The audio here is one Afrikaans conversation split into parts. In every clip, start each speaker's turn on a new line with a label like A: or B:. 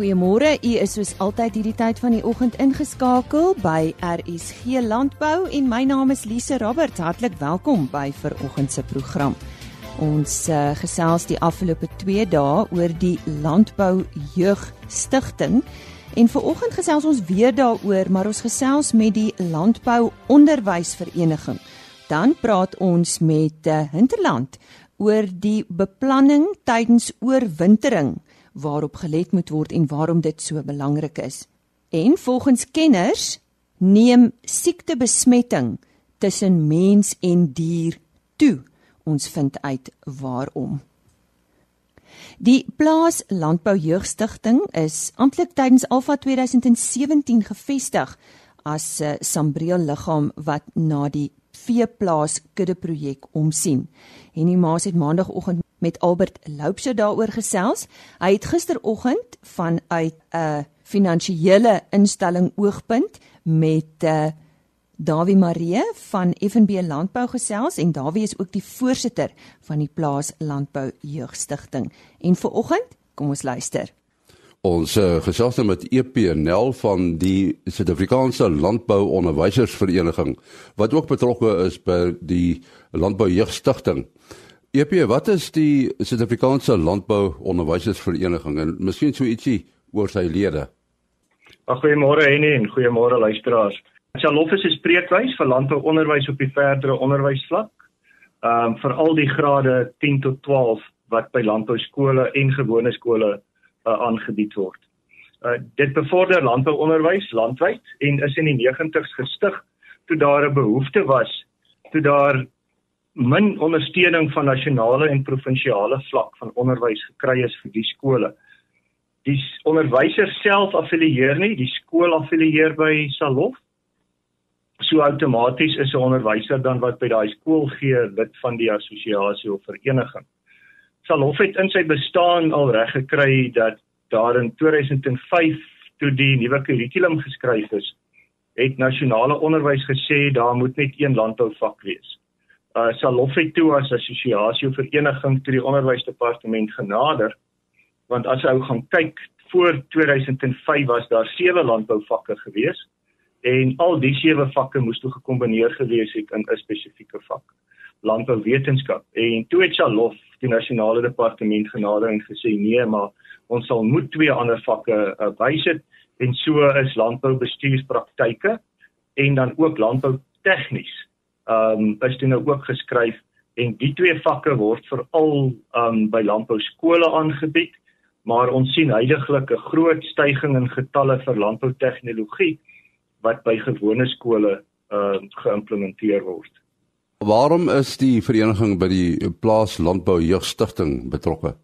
A: Goeiemôre. U is soos altyd hierdie tyd van die oggend ingeskakel by RSG Landbou en my naam is Lise Roberts. Hartlik welkom by vanoggend se program. Ons uh, gesels die afgelope 2 dae oor die Landbou Jeug Stichting en vanoggend gesels ons weer daaroor, maar ons gesels met die Landbou Onderwysvereniging. Dan praat ons met uh, Hinterland oor die beplanning tydens oorwintering waarop gelet moet word en waarom dit so belangrik is. En volgens kenners neem siektebesmetting tussen mens en dier toe. Ons vind uit waarom. Die Plaas Landbou Jeugstigting is amptelik tydens Alfa 2017 gevestig as 'n sambreel liggaam wat na die veeplaas kudde projek omsien. Henny Maas het maandagooggend met Albert Loupse daaroor gesels. Hy het gisteroggend vanuit 'n uh, finansiële instelling oogpunt met uh, Dawie Marie van FNB Landbou gesels en Dawie is ook die voorsitter van die Plaas Landbou Jeugstigting. En vir oggend, kom ons luister.
B: Ons uh, gesels nou met EPNL van die Suid-Afrikaanse Landbou Onderwysersvereniging wat ook betrokke is by die Landbou Jeugstigting. EP, wat is die Suid-Afrikaanse Landbou Onderwysersvereniging en miskien so ietsie oor sy lede?
C: Goeiemôre Henny en goeiemôre luisteraars. Salof is 'n spreekwys vir landbouonderwys op die verdere onderwysvlak. Ehm um, vir al die grade 10 tot 12 wat by landbou skole en gewone skole uh, aangebied word. Uh, dit bevorder landbouonderwys landwyd en is in die 90's gestig toe daar 'n behoefte was toe daar min ondersteuning van nasionale en provinsiale vlak van onderwys gekry is vir die skole. Die onderwysers self affilieer nie, die skool affilieer by Salof. So outomaties is 'n onderwyser dan wat by daai skool gee lid van die assosiasie of vereniging. Salof het in sy bestaan al reg gekry dat daar in 2005 toe die nuwe kurrikulum geskryf is, het nasionale onderwys gesê daar moet net een landbouvak wees uh, Salof het toe as assosiasie of vereniging toe die onderwysdepartement genader want as ou gaan kyk voor 2005 was daar sewe landbouvakke gewees en al die sewe vakke moes toe gekombineer gewees het in 'n spesifieke vak landbouwetenskap. En toe het Salof die nasionale departement genader en gesê nee maar ons sal moet twee ander vakke uh, bysit en so is landboubestuurspraktyke en dan ook landbou tegnies um, is dit nou ook geskryf en die twee vakke word veral ehm um, by landbou skole aangebied maar ons sien heidaglik 'n groot styging in getalle vir landbou tegnologie wat by gewone skole ehm uh, geïmplementeer word.
B: Waarom is die vereniging by die plaas landbou jeugstigting betrokke?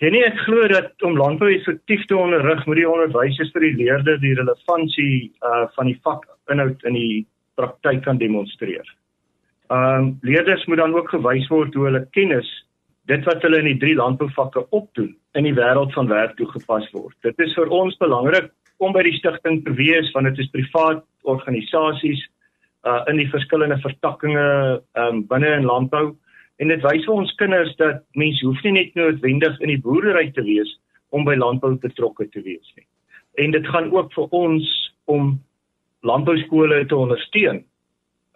C: En ek glo dat om landbou effektief te onderrig, moet die onderwysers vir die leerders die relevantie uh van die vak inhoud in die praktyk kan demonstreer. Ehm um, leerders moet dan ook gewys word hoe hulle kennis dit wat hulle in die drie landbouvakke opdoen in die wêreld van werk toegepas word. Dit is vir ons belangrik om by die stigting te wees want dit is privaat organisasies uh in die verskillende vertakkings ehm um, binne in landbou en dit wys vir ons kinders dat mens hoef nie net noodwendig in die boerdery te wees om by landbou betrokke te wees nie. En dit gaan ook vir ons om landbou skole te ondersteun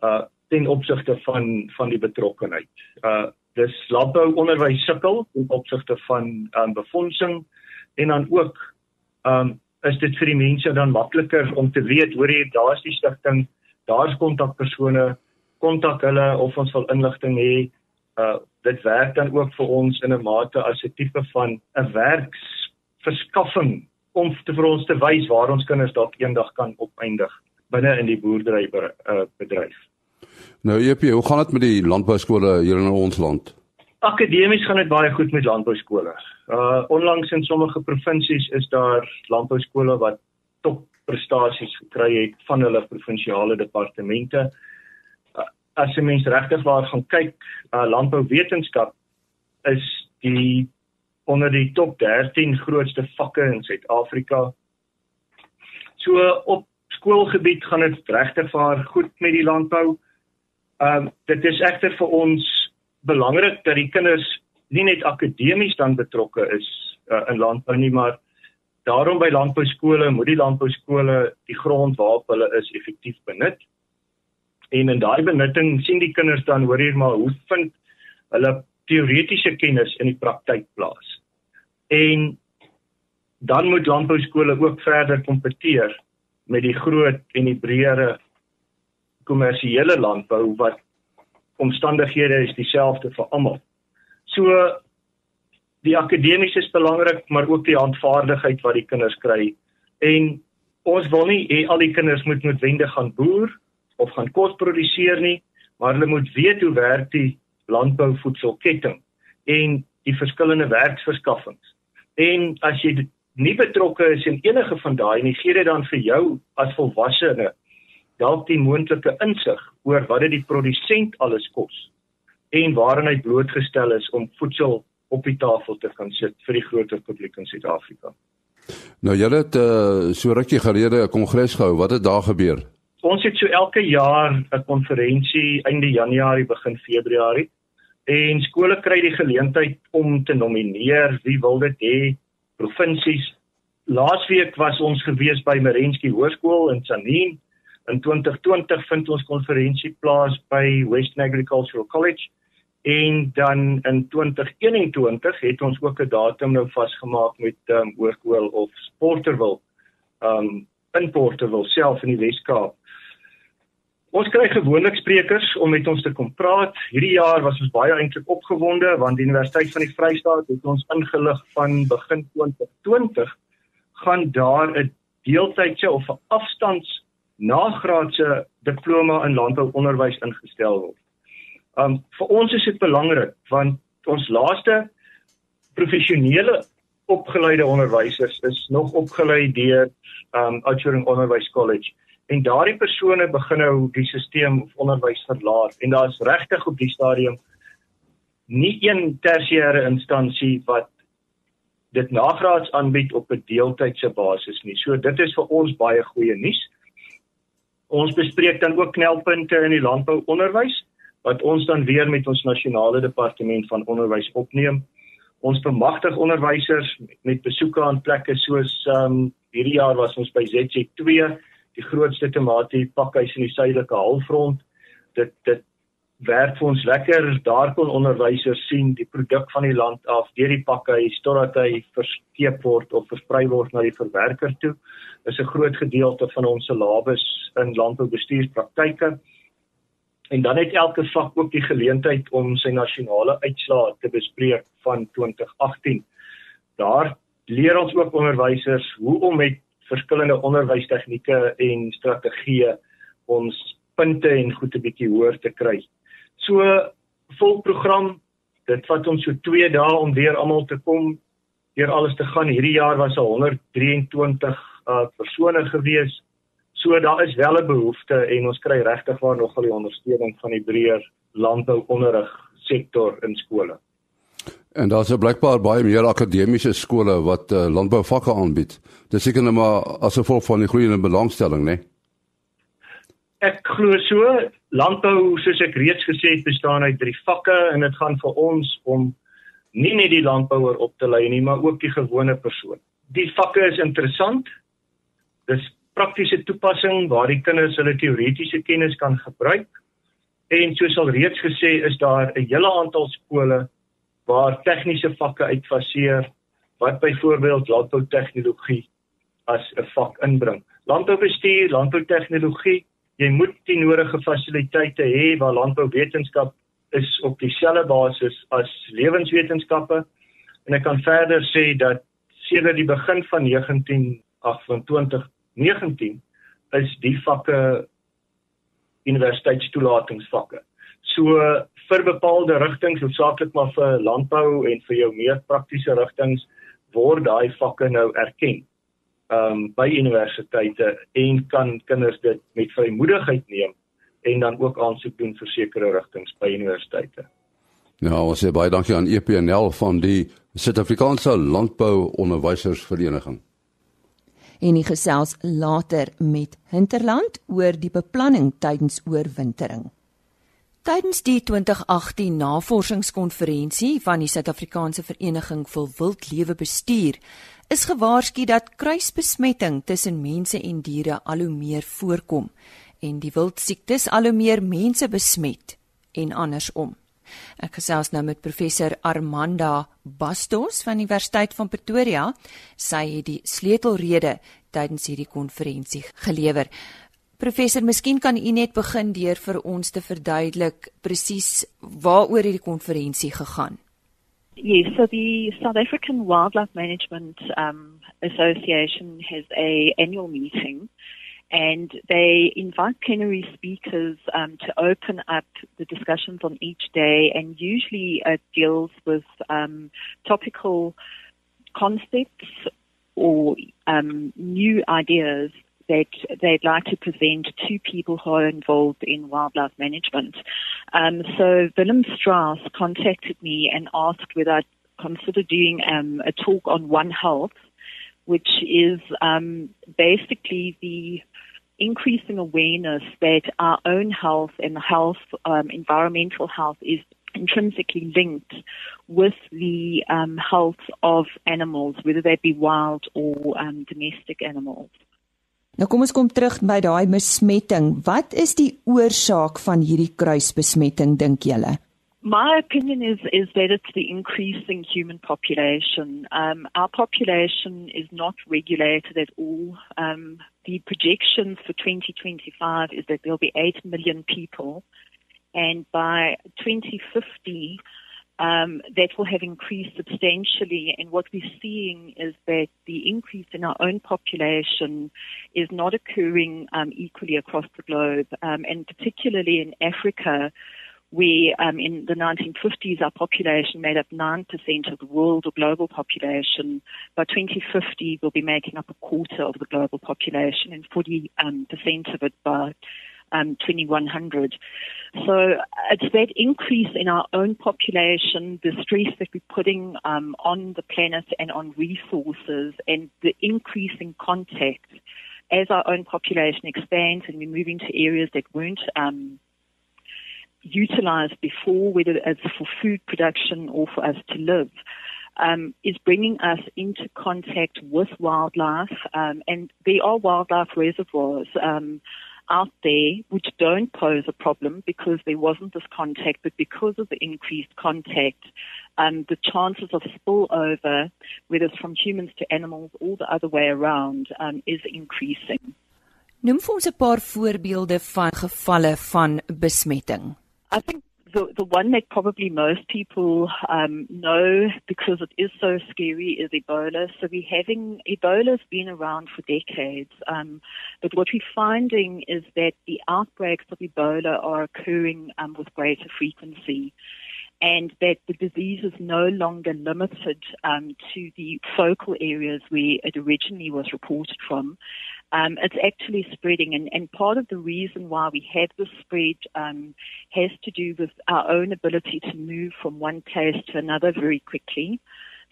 C: uh ten opsigte van van die betrokkenheid. Uh dis landbou onderwys sukkel ten opsigte van um befondsing en dan ook um is dit vir die mense dan makliker om te weet hoor jy daar's die stigting, daar's kontakpersone, kontak hulle of ons wil inligting hê. Uh dit werk dan ook vir ons in 'n mate as 'n tipe van 'n werksverskaffing om te vir ons te wys waar ons kinders dalk eendag kan opeindig binne in die boerdery uh, bedryf.
B: Nou EP, hoe gaan dit met die landbou skole hier in ons land?
C: Akademies gaan dit baie goed met landbou skole. Uh onlangs in sommige provinsies is daar landbou skole wat top prestasies gekry het van hulle provinsiale departemente. Uh, as jy mens regtig waar gaan kyk, uh landbouwetenskap is die onder die top 13 grootste vakke in Suid-Afrika. So op skoolgebied gaan dit regtig vaar goed met die landbou. Ehm uh, dit is egter vir ons belangrik dat die kinders nie net akademies dan betrokke is uh, in landbou nie, maar daarom by landbou skole moet die landbou skole die grond waarop hulle is effektief benut. En in daai benutting sien die kinders dan hoor hier maar hoe vind hulle teoretiese kennis in die praktyk plaas. En dan moet landbou skole ook verder kompeteer met die groot en die breëre kommersiële landbou wat omstandighede is dieselfde vir almal. So die akademiese is belangrik, maar ook die handvaardigheid wat die kinders kry. En ons wil nie hê al die kinders moet noodwendig gaan boer of gaan kos produseer nie, maar hulle moet weet hoe werk die landbouvoedselketting en die verskillende werksverskaffings. En as jy nie betrokke is in enige van daai nie, gee dit dan vir jou as volwassene dalk die moontlike insig oor wat dit die produsent alles kos en waaraan hy blootgestel is om voedsel op die tafel te kan sit vir die groter publiek in Suid-Afrika.
B: Nou julle het uh, so rukkie gelede 'n kongres gehou. Wat het daar gebeur?
C: Ons het so elke jaar 'n konferensie einde Januarie begin Februarie en skole kry die geleentheid om te nomineer wie wil dit hê provinsies. Laasweek was ons gewees by Merensky Hoërskool in Tsanin In 2020 vind ons konferensie plaas by Western Agricultural College en dan in 2021 het ons ook 'n datum nou vasgemaak met um, Oorkoel of Porterville. Um in Porterville self in die Wes-Kaap. Ons kry gewoonlik sprekers om met ons te kom praat. Hierdie jaar was ons baie eintlik opgewonde want die Universiteit van die Vrystaat het ons ingelig van begin 2020 gaan daar 'n deeltydse of 'n afstands nagraadse diploma in landbouonderwys ingestel word. Um vir ons is dit belangrik want ons laaste professionele opgeleide onderwysers is nog opgelei deur um Outshering Onderwys College en daardie persone begin nou die stelsel of onderwys verlaat en daar's regtig op die stadium nie een tersiêre instansie wat dit nagraads aanbied op 'n deeltydse basis nie. So dit is vir ons baie goeie nuus. Ons bespreek dan ook knelpunte in die landbouonderwys wat ons dan weer met ons nasionale departement van onderwys opneem. Ons bemagtig onderwysers met besoeke aan plekke soos ehm um, hierdie jaar was ons by ZC2, die grootste tematie pakhuis in die suidelike halfrond. Dit dit werk vir ons lekker. Daar kon onderwysers sien die produk van die land af deur die pakhuis totdat hy verskeep word of versprei word na die verwerker toe. Dis 'n groot gedeelte van ons syllabus in landboubestuurspraktyke. En dan het elke vak ook die geleentheid om sy nasionale uitslae te bespreek van 2018. Daar leer ons ook onderwysers hoe om met verskillende onderwystegnieke en strategieë ons punte en goed 'n bietjie hoër te kry. So vol program. Dit vat ons so 2 dae om weer almal te kom deur alles te gaan. Hierdie jaar was al 123 uh persone gewees. So daar is wel 'n behoefte en ons kry regtig waar nogal die ondersteuning van die breër landbouonderrig sektor in skole.
B: En daar's 'n blykbaar baie meer akademiese skole wat uh, landbouvakke aanbied. Dis seker net maar as gevolg van die groeiende belangstelling, né? Nee?
C: Ek glo so landbou soos ek reeds gesê het bestaan uit drie vakke en dit gaan vir ons om nie net die landbouer op te lei nie maar ook die gewone persoon. Die vakke is interessant. Dis praktiese toepassing waar die kinders hulle teoretiese kennis kan gebruik. En soos al reeds gesê is daar 'n hele aantal skole waar tegniese vakke uitfaseer wat byvoorbeeld landboutegnologie as 'n vak inbring. Landboubestuur, landboutegnologie jy moet die nodige fasiliteite hê waar landbouwetenskap is op dieselfde basis as lewenswetenskappe en ek kan verder sê dat sedert die begin van 1928 19 is die vakke universiteitstoelatingsvakke. So vir bepaalde rigtings, hoofsaaklik maar vir landbou en vir jou meer praktiese rigtings word daai vakke nou erken um, by universiteite en kan kinders dit met vrymoedigheid neem en dan ook aansoek doen vir sekere rigtings by universiteite.
B: Nou, ons sê baie dankie aan EPNL van die Suid-Afrikaanse Landbou Onderwysersvereniging.
A: En die gesels later met Hinterland oor die beplanning tydens oorwintering. Tydens die 2018 navorsingskonferensie van die Suid-Afrikaanse Vereniging vir Wildlewe Bestuur is gewaarsku dat kruisbesmetting tussen mense en diere al hoe meer voorkom en die wildsiektes al hoe meer mense besmet en andersom. Ek gesels nou met professor Armanda Bastos van die Universiteit van Pretoria. Sy het die sleutelrede tydens hierdie konferensie gelewer. Professor, miskien kan u net begin deur vir ons te verduidelik presies waaroor hierdie konferensie gegaan.
D: Yes, so the South African Wildlife Management um, Association has a annual meeting, and they invite plenary speakers um, to open up the discussions on each day, and usually it deals with um, topical concepts or um, new ideas that they'd like to present to people who are involved in wildlife management. Um, so Willem Strauss contacted me and asked whether I'd consider doing um, a talk on One Health, which is um, basically the increasing awareness that our own health and health, um, environmental health is intrinsically linked with the um, health of animals, whether they be wild or um, domestic animals.
A: Nou kom ons kom terug by daai besmetting. Wat is die oorsaak van hierdie kruisbesmetting dink julle?
D: My opinion is is that it's the increasing human population. Um, our population is not regulated at all. Um, the projections for 2025 is that there'll be 8 million people, and by 2050, um, that will have increased substantially. And what we're seeing is that the increase in our own population is not occurring um, equally across the globe, um, and particularly in Africa. Where um, in the 1950s our population made up 9% of the world or global population. By 2050 we'll be making up a quarter of the global population and 40% um, of it by um, 2100. So it's that increase in our own population, the stress that we're putting um, on the planet and on resources, and the increasing contact as our own population expands and we move into areas that weren't um, utilized before, whether it's for food production or for us to live. Um, is bringing us into contact with wildlife, um, and there are wildlife reservoirs. Um, out there which don't pose a problem because there wasn't this contact, but because of the increased contact, um, the chances of spillover, whether it's from humans to animals or the other way around, um, is increasing.
A: Noem vir ons 'n paar voorbeelde van gevalle van besmetting.
D: I think the, the one that probably most people um, know because it is so scary is Ebola. So we're having Ebola's been around for decades, um, but what we're finding is that the outbreaks of Ebola are occurring um, with greater frequency. And that the disease is no longer limited um, to the focal areas where it originally was reported from, um, it's actually spreading. And, and, part of the reason why we have this spread um, has to do with our own ability to move from one place to another very quickly.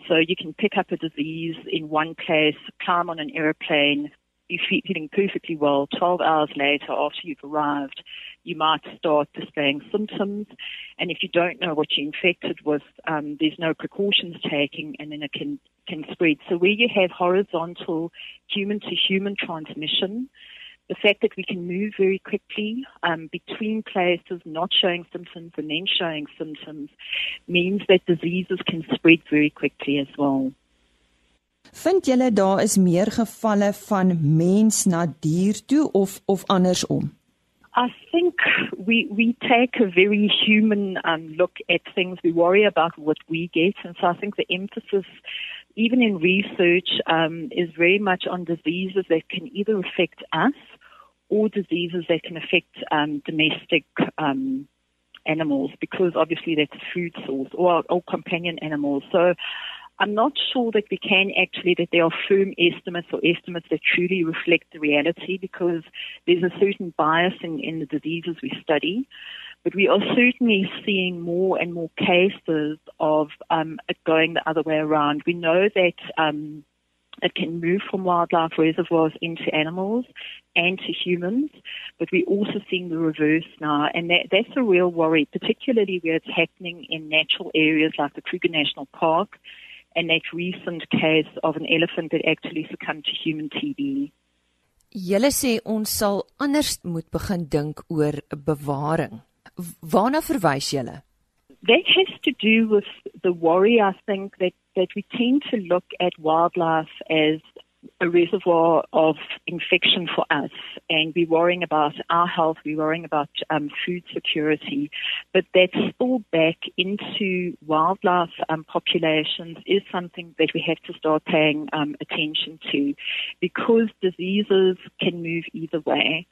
D: So you can pick up a disease in one place, climb on an airplane, be feeling perfectly well. 12 hours later, after you've arrived, you might start displaying symptoms. And if you don't know what you're infected with, um, there's no precautions taking, and then it can can spread. So where you have horizontal human to human transmission, the fact that we can move very quickly um, between places, not showing symptoms and then showing symptoms, means that diseases can spread very quickly as well.
A: Vind julle daar is meer gevalle van mens na dier toe of of andersom?
D: I think we we take a very human um, look at things. We worry about what we get, and so I think the emphasis, even in research, um, is very much on diseases that can either affect us or diseases that can affect um, domestic um, animals, because obviously that's a food source, or, or companion animals. So I'm not sure that we can actually, that there are firm estimates or estimates that truly reflect the reality because there's a certain bias in, in the diseases we study. But we are certainly seeing more and more cases of um, it going the other way around. We know that um, it can move from wildlife reservoirs into animals and to humans, but we're also seeing the reverse now, and that, that's a real worry, particularly where it's happening in natural areas like the Kruger National Park and that recent case of an elephant that actually succumbed to human TB.
A: Julle sê ons sal anders moet begin dink oor bewaring. Waarna verwys julle?
D: That has to do with the worry I think that that we tend to look at wildlife as a reservoir of infection for us, and we're worrying about our health, we're worrying about um, food security, but that spill back into wildlife um, populations is something that we have to start paying um, attention to because diseases can move either way.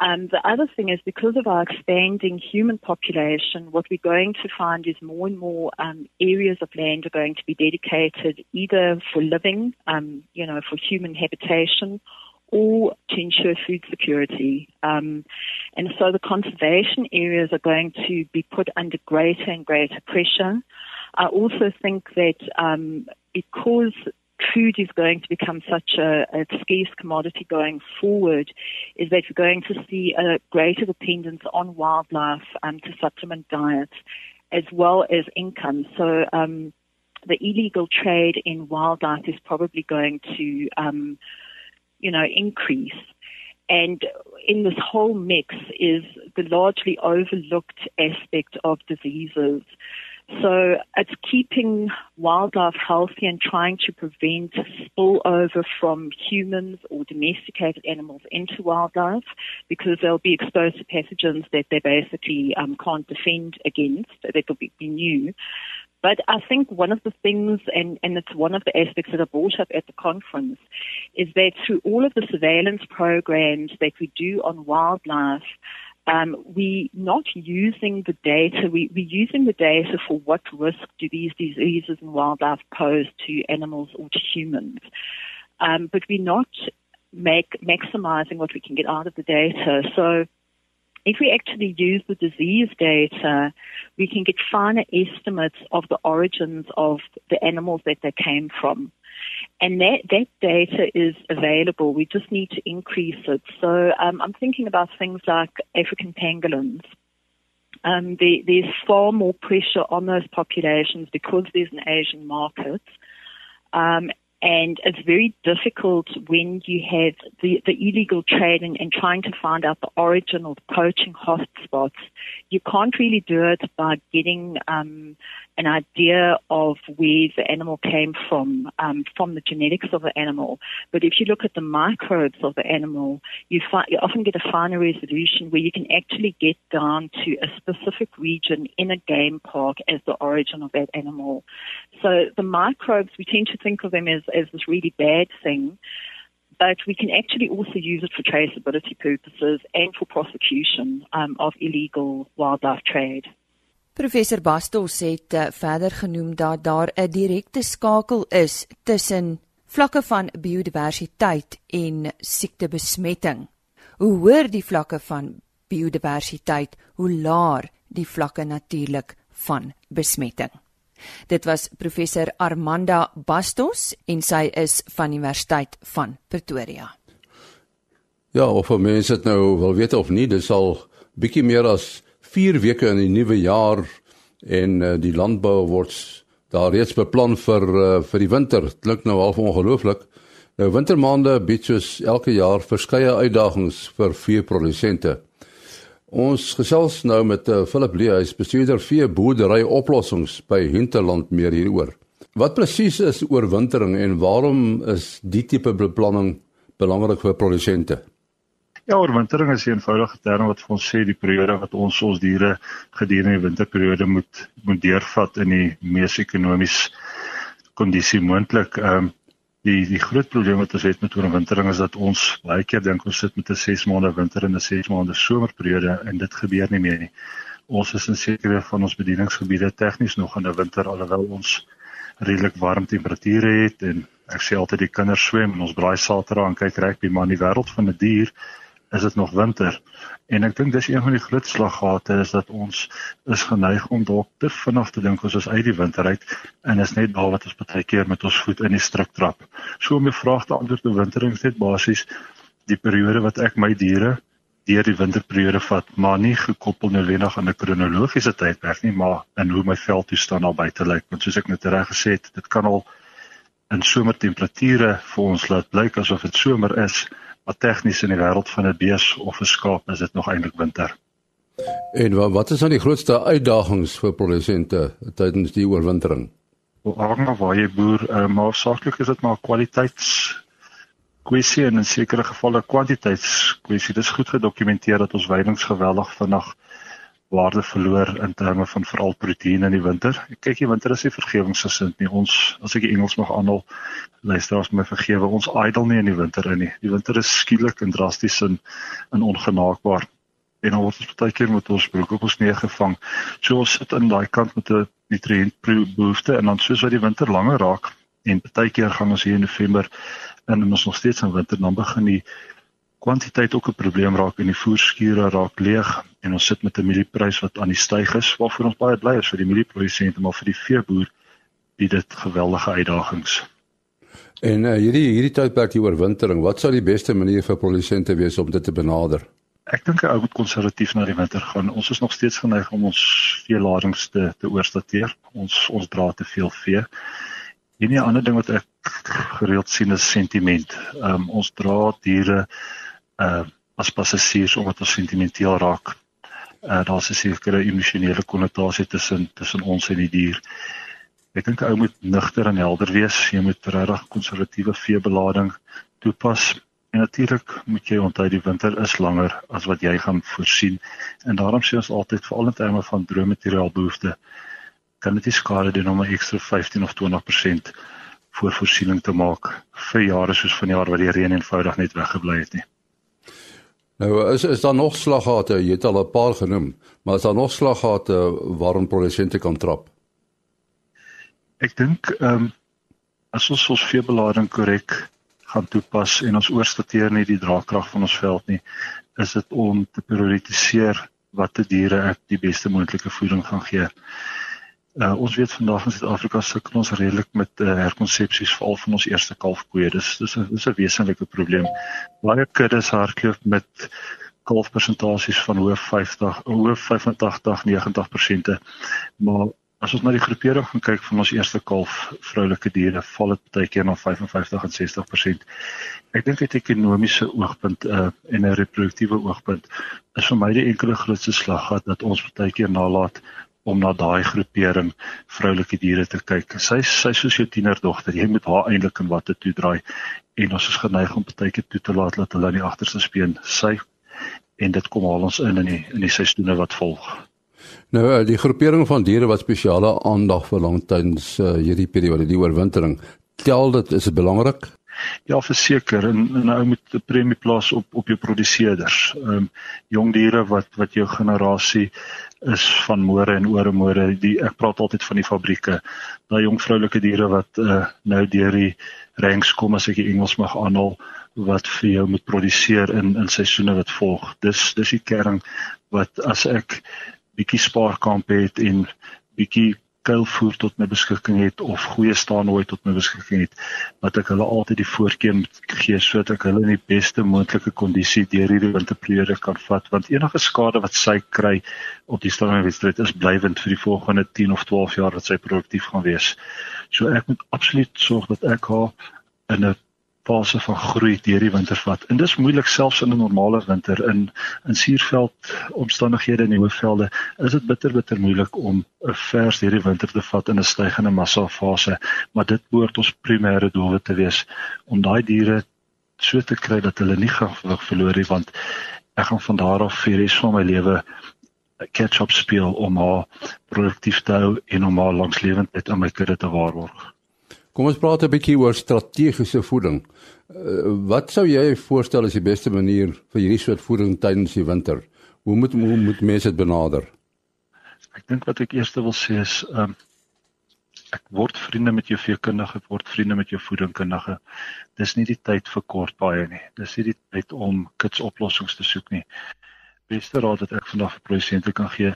D: Um, the other thing is because of our expanding human population, what we're going to find is more and more um, areas of land are going to be dedicated either for living, um, you know, for human habitation, or to ensure food security. Um, and so the conservation areas are going to be put under greater and greater pressure. I also think that um, because food is going to become such a, a, scarce commodity going forward is that we're going to see a greater dependence on wildlife um, to supplement diets as well as income. So um, the illegal trade in wildlife is probably going to, um, you know, increase. And in this whole mix is the largely overlooked aspect of diseases. So it's keeping wildlife healthy and trying to prevent spillover from humans or domesticated animals into wildlife because they'll be exposed to pathogens that they basically um, can't defend against, that will be, new. But I think one of the things, and, and it's one of the aspects that I brought up at the conference, is that through all of the surveillance programs that we do on wildlife, um, we're not using the data. We, we're using the data for what risk do these diseases in wildlife pose to animals or to humans. Um, but we're not make, maximizing what we can get out of the data. So if we actually use the disease data, we can get finer estimates of the origins of the animals that they came from. And that, that data is available. We just need to increase it. So um, I'm thinking about things like African pangolins. Um, there, there's far more pressure on those populations because there's an Asian market. Um, and it's very difficult when you have the, the illegal trade and, trying to find out the origin or the poaching hotspots. You can't really do it by getting um, an idea of where the animal came from, um, from the genetics of the animal. But if you look at the microbes of the animal, you, fi- you often get a finer resolution where you can actually get down to a specific region in a game park as the origin of that animal. So the microbes, we tend to think of them as, as this really bad thing but we can actually also use it for traceability purposes and for prosecution um, of illegal wildlife trade.
A: Professor Bastos het uh, verder genoem dat daar 'n direkte skakel is tussen vlakke van biodiversiteit en siektebesmetting. Hoe hoër die vlakke van biodiversiteit, hoe laer die vlakke natuurlik van besmetting. Dit was professor Armanda Bastos en sy is van Universiteit van Pretoria.
B: Ja, of mense dit nou wil weet of nie, dis al bietjie meer as 4 weke in die nuwe jaar en uh, die landbou word daar reeds beplan vir uh, vir die winter. Dit klink nou al ongelooflik. Nou wintermaande bied soos elke jaar verskeie uitdagings vir veeprodusente. Ons gesels nou met uh, Philip Lee, hy is bestuurder vee boerdery oplossings by Hinterland meer hieroor. Wat presies is oorwintering en waarom is die tipe beplanning belangrik vir produsente?
E: Ja, oorwintering is 'n eenvoudige term wat vir ons sê die periode wat ons ons diere gedurende die winterperiode moet moet deurvat in die mees ekonomies kondisie moontlik. Ehm um, die die groot probleem wat ons het met oorwintering is dat ons baie keer dink ons sit met 'n 6 maande winter en 'n 6 maande somerperiode en dit gebeur nie meer nie. Ons is in sekere van ons bedieningsgebiede tegnies nog in 'n winter alhoewel ons redelik warm temperature het en ek sê altyd die kinders swem en ons braai saterdag en kyk rugby maar in die wêreld van 'n die dier is dit nog winter. En ek dink dis een van die groot slaggate is dat ons is geneig om dalk te vinnig te dink ons is uit die winter uit en is net daar wat ons baie keer met ons voet in die struik trap. So om die vraag te antwoord te wintering is net basies die periode wat ek my diere deur die winterperiode vat, maar nie gekoppel noodwendig aan 'n kronologiese tydperk nie, maar in hoe my veldtoestand al buite lyk. Want soos ek net reg gesê het, dit kan al in somertemperature vir ons laat blyk asof dit somer is, maar tegnies in die wêreld van 'n bees of 'n skaap is dit nog eintlik winter.
B: En wat is dan die grootste uitdagings vir produsente tydens die oorwintering?
E: Hang af waar jy boer, uh, maar saaklik is dit maar kwaliteits kwessie en in sekere gevalle kwantiteitskwessie. Dit is goed gedokumenteer dat ons weidings geweldig vinnig waarde verloor in terme van veral proteïen in die winter. Kyk die winter is nie vergewensgesind nie. Ons as ek die Engels mag aanhaal, luisteraars my vergewe, ons idle nie in die winter in nie. Die winter is skielik en drasties en, en ongenaakbaar. En ons het baie keer met ons broek op ons neer gevang. So ons sit in daai kant met 'n nutriëntbehoefte en dan soos wat die winter langer raak en baie keer gaan ons hier in November en ons nog steeds in winter dan begin die kwantiteit ook 'n probleem raak en die voerskure raak leeg en ons sit met 'n mielieprys wat aan die styg is waarvoor ons baie bly is vir die mielieprodusente maar vir die veeboer bied dit geweldige uitdagings.
B: En uh, hierdie hierdie tydperk die oorwintering, wat sou die beste manier vir produsente wees om dit te benader?
E: Ek dink ou moet konservatief na die winter gaan. Ons is nog steeds geneig om ons veeladings te te oorstateer. Ons ons dra te veel vee. En 'n ander ding wat ek gereeld sien is sentiment. Ehm um, ons dra diere uh as passasiers omdat ons sentimenteel raak. Uh daar's 'n sekere emosionele konnotasie tussen tussen ons en die dier. Ek dink ou moet nugter en helder wees. Jy moet regtig konservatiewe veebelading toepas. En natuurlik moet jy onthou die winter is langer as wat jy gaan voorsien. En daarom sê ons altyd veral in terme van droommateriaal behoeftes kan dit nie skade doen om 'n ekstra 15 of 20% voor voorsiening te maak vir jare soos vanjaar wat die reën eenvoudig net weggebly het nie.
B: Nou is is daar nog slaggate, jy het al 'n paar genoem, maar is daar nog slaggate waarom produsente kan trap?
E: Ek dink ehm um, as ons ons veebelading korrek gaan toepas en ons oorstateer nie die draagkrag van ons veld nie, is dit om te prioritiseer watter diere ek die beste moontlike voeding gaan gee. Uh, ons weet vandag in Suid-Afrika sukkel ons redelik met uh, herkonsepsies veral van ons eerste kalfkoeie. Dis dis 'n dis 'n wesenlike probleem. Baie kuddes hardloop met kalfpersentasies van hoë 50, hoë 85, 90%. Maar as ons na die groepering gaan kyk van ons eerste kalf vroulike diere, val dit baie keer na 55 en 60%. Ek dink uit 'n ekonomiese oogpunt uh, en 'n reproduktiewe oogpunt is vir my die enkele grootste slaggat dat ons baie keer nalat om na daai groepering vroulike diere te kyk. Sy sy soos jou tienerdogter, jy moet haar eintlik in watte toe draai en ons is geneig om baie keer toe te laat dat hulle in die agterste speen sy en dit kom haal ons in in die in die seisoene wat volg.
B: Nou eh, die groepering van diere wat spesiale aandag verlang tydens uh, hierdie periode die oorwintering, tel dit is belangrik?
E: Ja, verseker en nou moet 'n premie plaas op op jou produseerders. Ehm um, jong diere wat wat jou generasie is van môre en oor môre. Die ek praat altyd van die fabrieke. Daai jong vroulike diere wat uh, nou deur die ranks kom as ek die Engels mag aanhaal wat vir jou moet produseer in in seisoene wat volg. Dis dis die kern wat as ek bietjie spaarkamp het en bietjie kuilvoer tot my beskikking het of goeie staanhooi tot my beskikking het wat ek hulle altyd die voorkeur moet gee sodat ek hulle in die beste moontlike kondisie deur hierdie winterperiode kan vat want enige skade wat sy kry op die stangwedstryd is blywend vir die volgende 10 of 12 jaar dat sy produktief gaan wees. So ek moet absoluut sorg dat ek haar in 'n fase van groei deur die winter vat. En dis moeilik selfs in 'n normale winter in in suurveld omstandighede in die hoofvelde is dit bitter bitter moeilik om 'n vers hierdie winter te vat in 'n stygende massa fase, maar dit behoort ons primêre doel te wees om daai diere so te kry dat hulle nie gewig verloor nie want ek gaan van daar af vir die res van my lewe catch-up speel om haar produktief te hou en om haar langslewendheid in my kudde te waarborg.
B: Kom ons praat 'n bietjie oor strategiese voeding. Uh, wat sou jy voorstel as die beste manier vir hierdie soort voeding tydens die winter? Hoe moet hoe moet mense dit benader?
E: Ek dink wat ek eers wil sê is ehm um, ek word vriende met jou veekundige, word vriende met jou voedingkundige. Dis nie die tyd vir kort baie nie. Dis nie die tyd om kits oplossings te soek nie. Beste raad wat ek vandag vir produsente kan gee,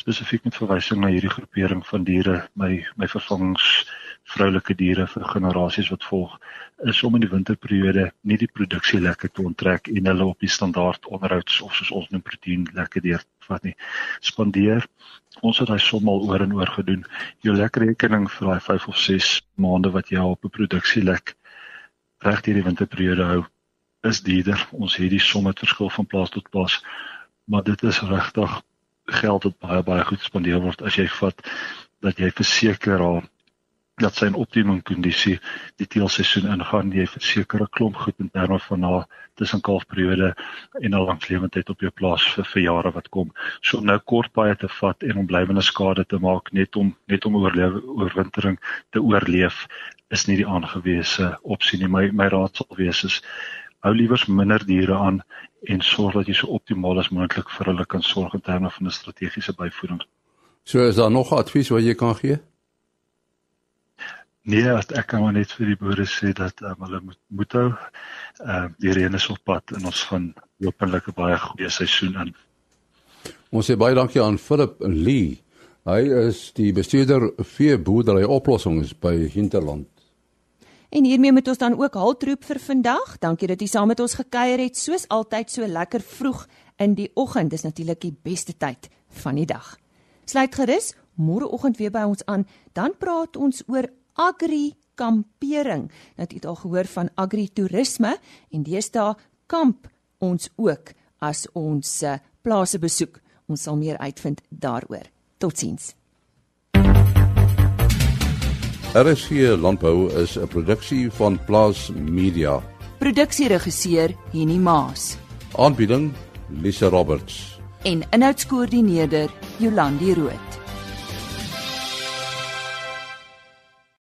E: spesifiek met verwysing na hierdie groepering van diere, my my vervangings vroulike diere vir generasies wat volg is om in die winterperiode nie die produksielekke te onttrek en hulle op die standaard onderhouds of soos ons noem proteïen lekke deur vat nie. Spandeer. Ons het daai som al oor en oor gedoen. Jou lekker rekening vir daai 5 of 6 maande wat jy op 'n produksielek reg deur die winterperiode hou is duurder. Ons het die somme verskil van plaas tot plaas maar dit is regtig geld wat baie baie goed spandeer word as jy vat dat jy verseker haar dat sy in optimum kondisie die teelseisoen ingaan jy verseker 'n klomp goed in terme van haar tussenkalfperiode en haar langslewendheid op jou plaas vir vir jare wat kom. So om nou kort baie te vat en om blywende skade te maak net om net om oorlewe oorwintering te oorleef is nie die aangewese opsie nie. My my raad sal wees is hou liewers minder diere aan en sorg dat jy so optimaal as moontlik vir hulle kan sorg in terme van 'n strategiese byvoeding.
B: So is daar nog advies wat jy kan gee?
E: Nee, ek kan maar net vir die boere sê dat um, hulle moet moet hou. Ehm uh, die reën is op pad en ons gaan hopelik 'n baie goeie seisoen in.
B: Ons sê baie dankie aan Philip Lee. Hy is die bestuurder vir boerdery oplossings by Hinterland.
A: En hiermee moet ons dan ook haltroep vir vandag. Dankie dat jy saam met ons gekuier het, soos altyd so lekker vroeg in die oggend. Dis natuurlik die beste tyd van die dag. Sluit gerus môreoggend weer by ons aan, dan praat ons oor agri kampering. Nou het al gehoor van agri toerisme en deesdae kamp ons ook as ons uh, plase besoek. Ons sal meer uitvind daaroor. Totsiens.
B: RSC Landbou is 'n produksie van Plaas Media.
A: Produksieregisseur Henny Maas.
B: Aanbieding Lisa Roberts.
A: En inhoudskoördineerder Jolandi Root.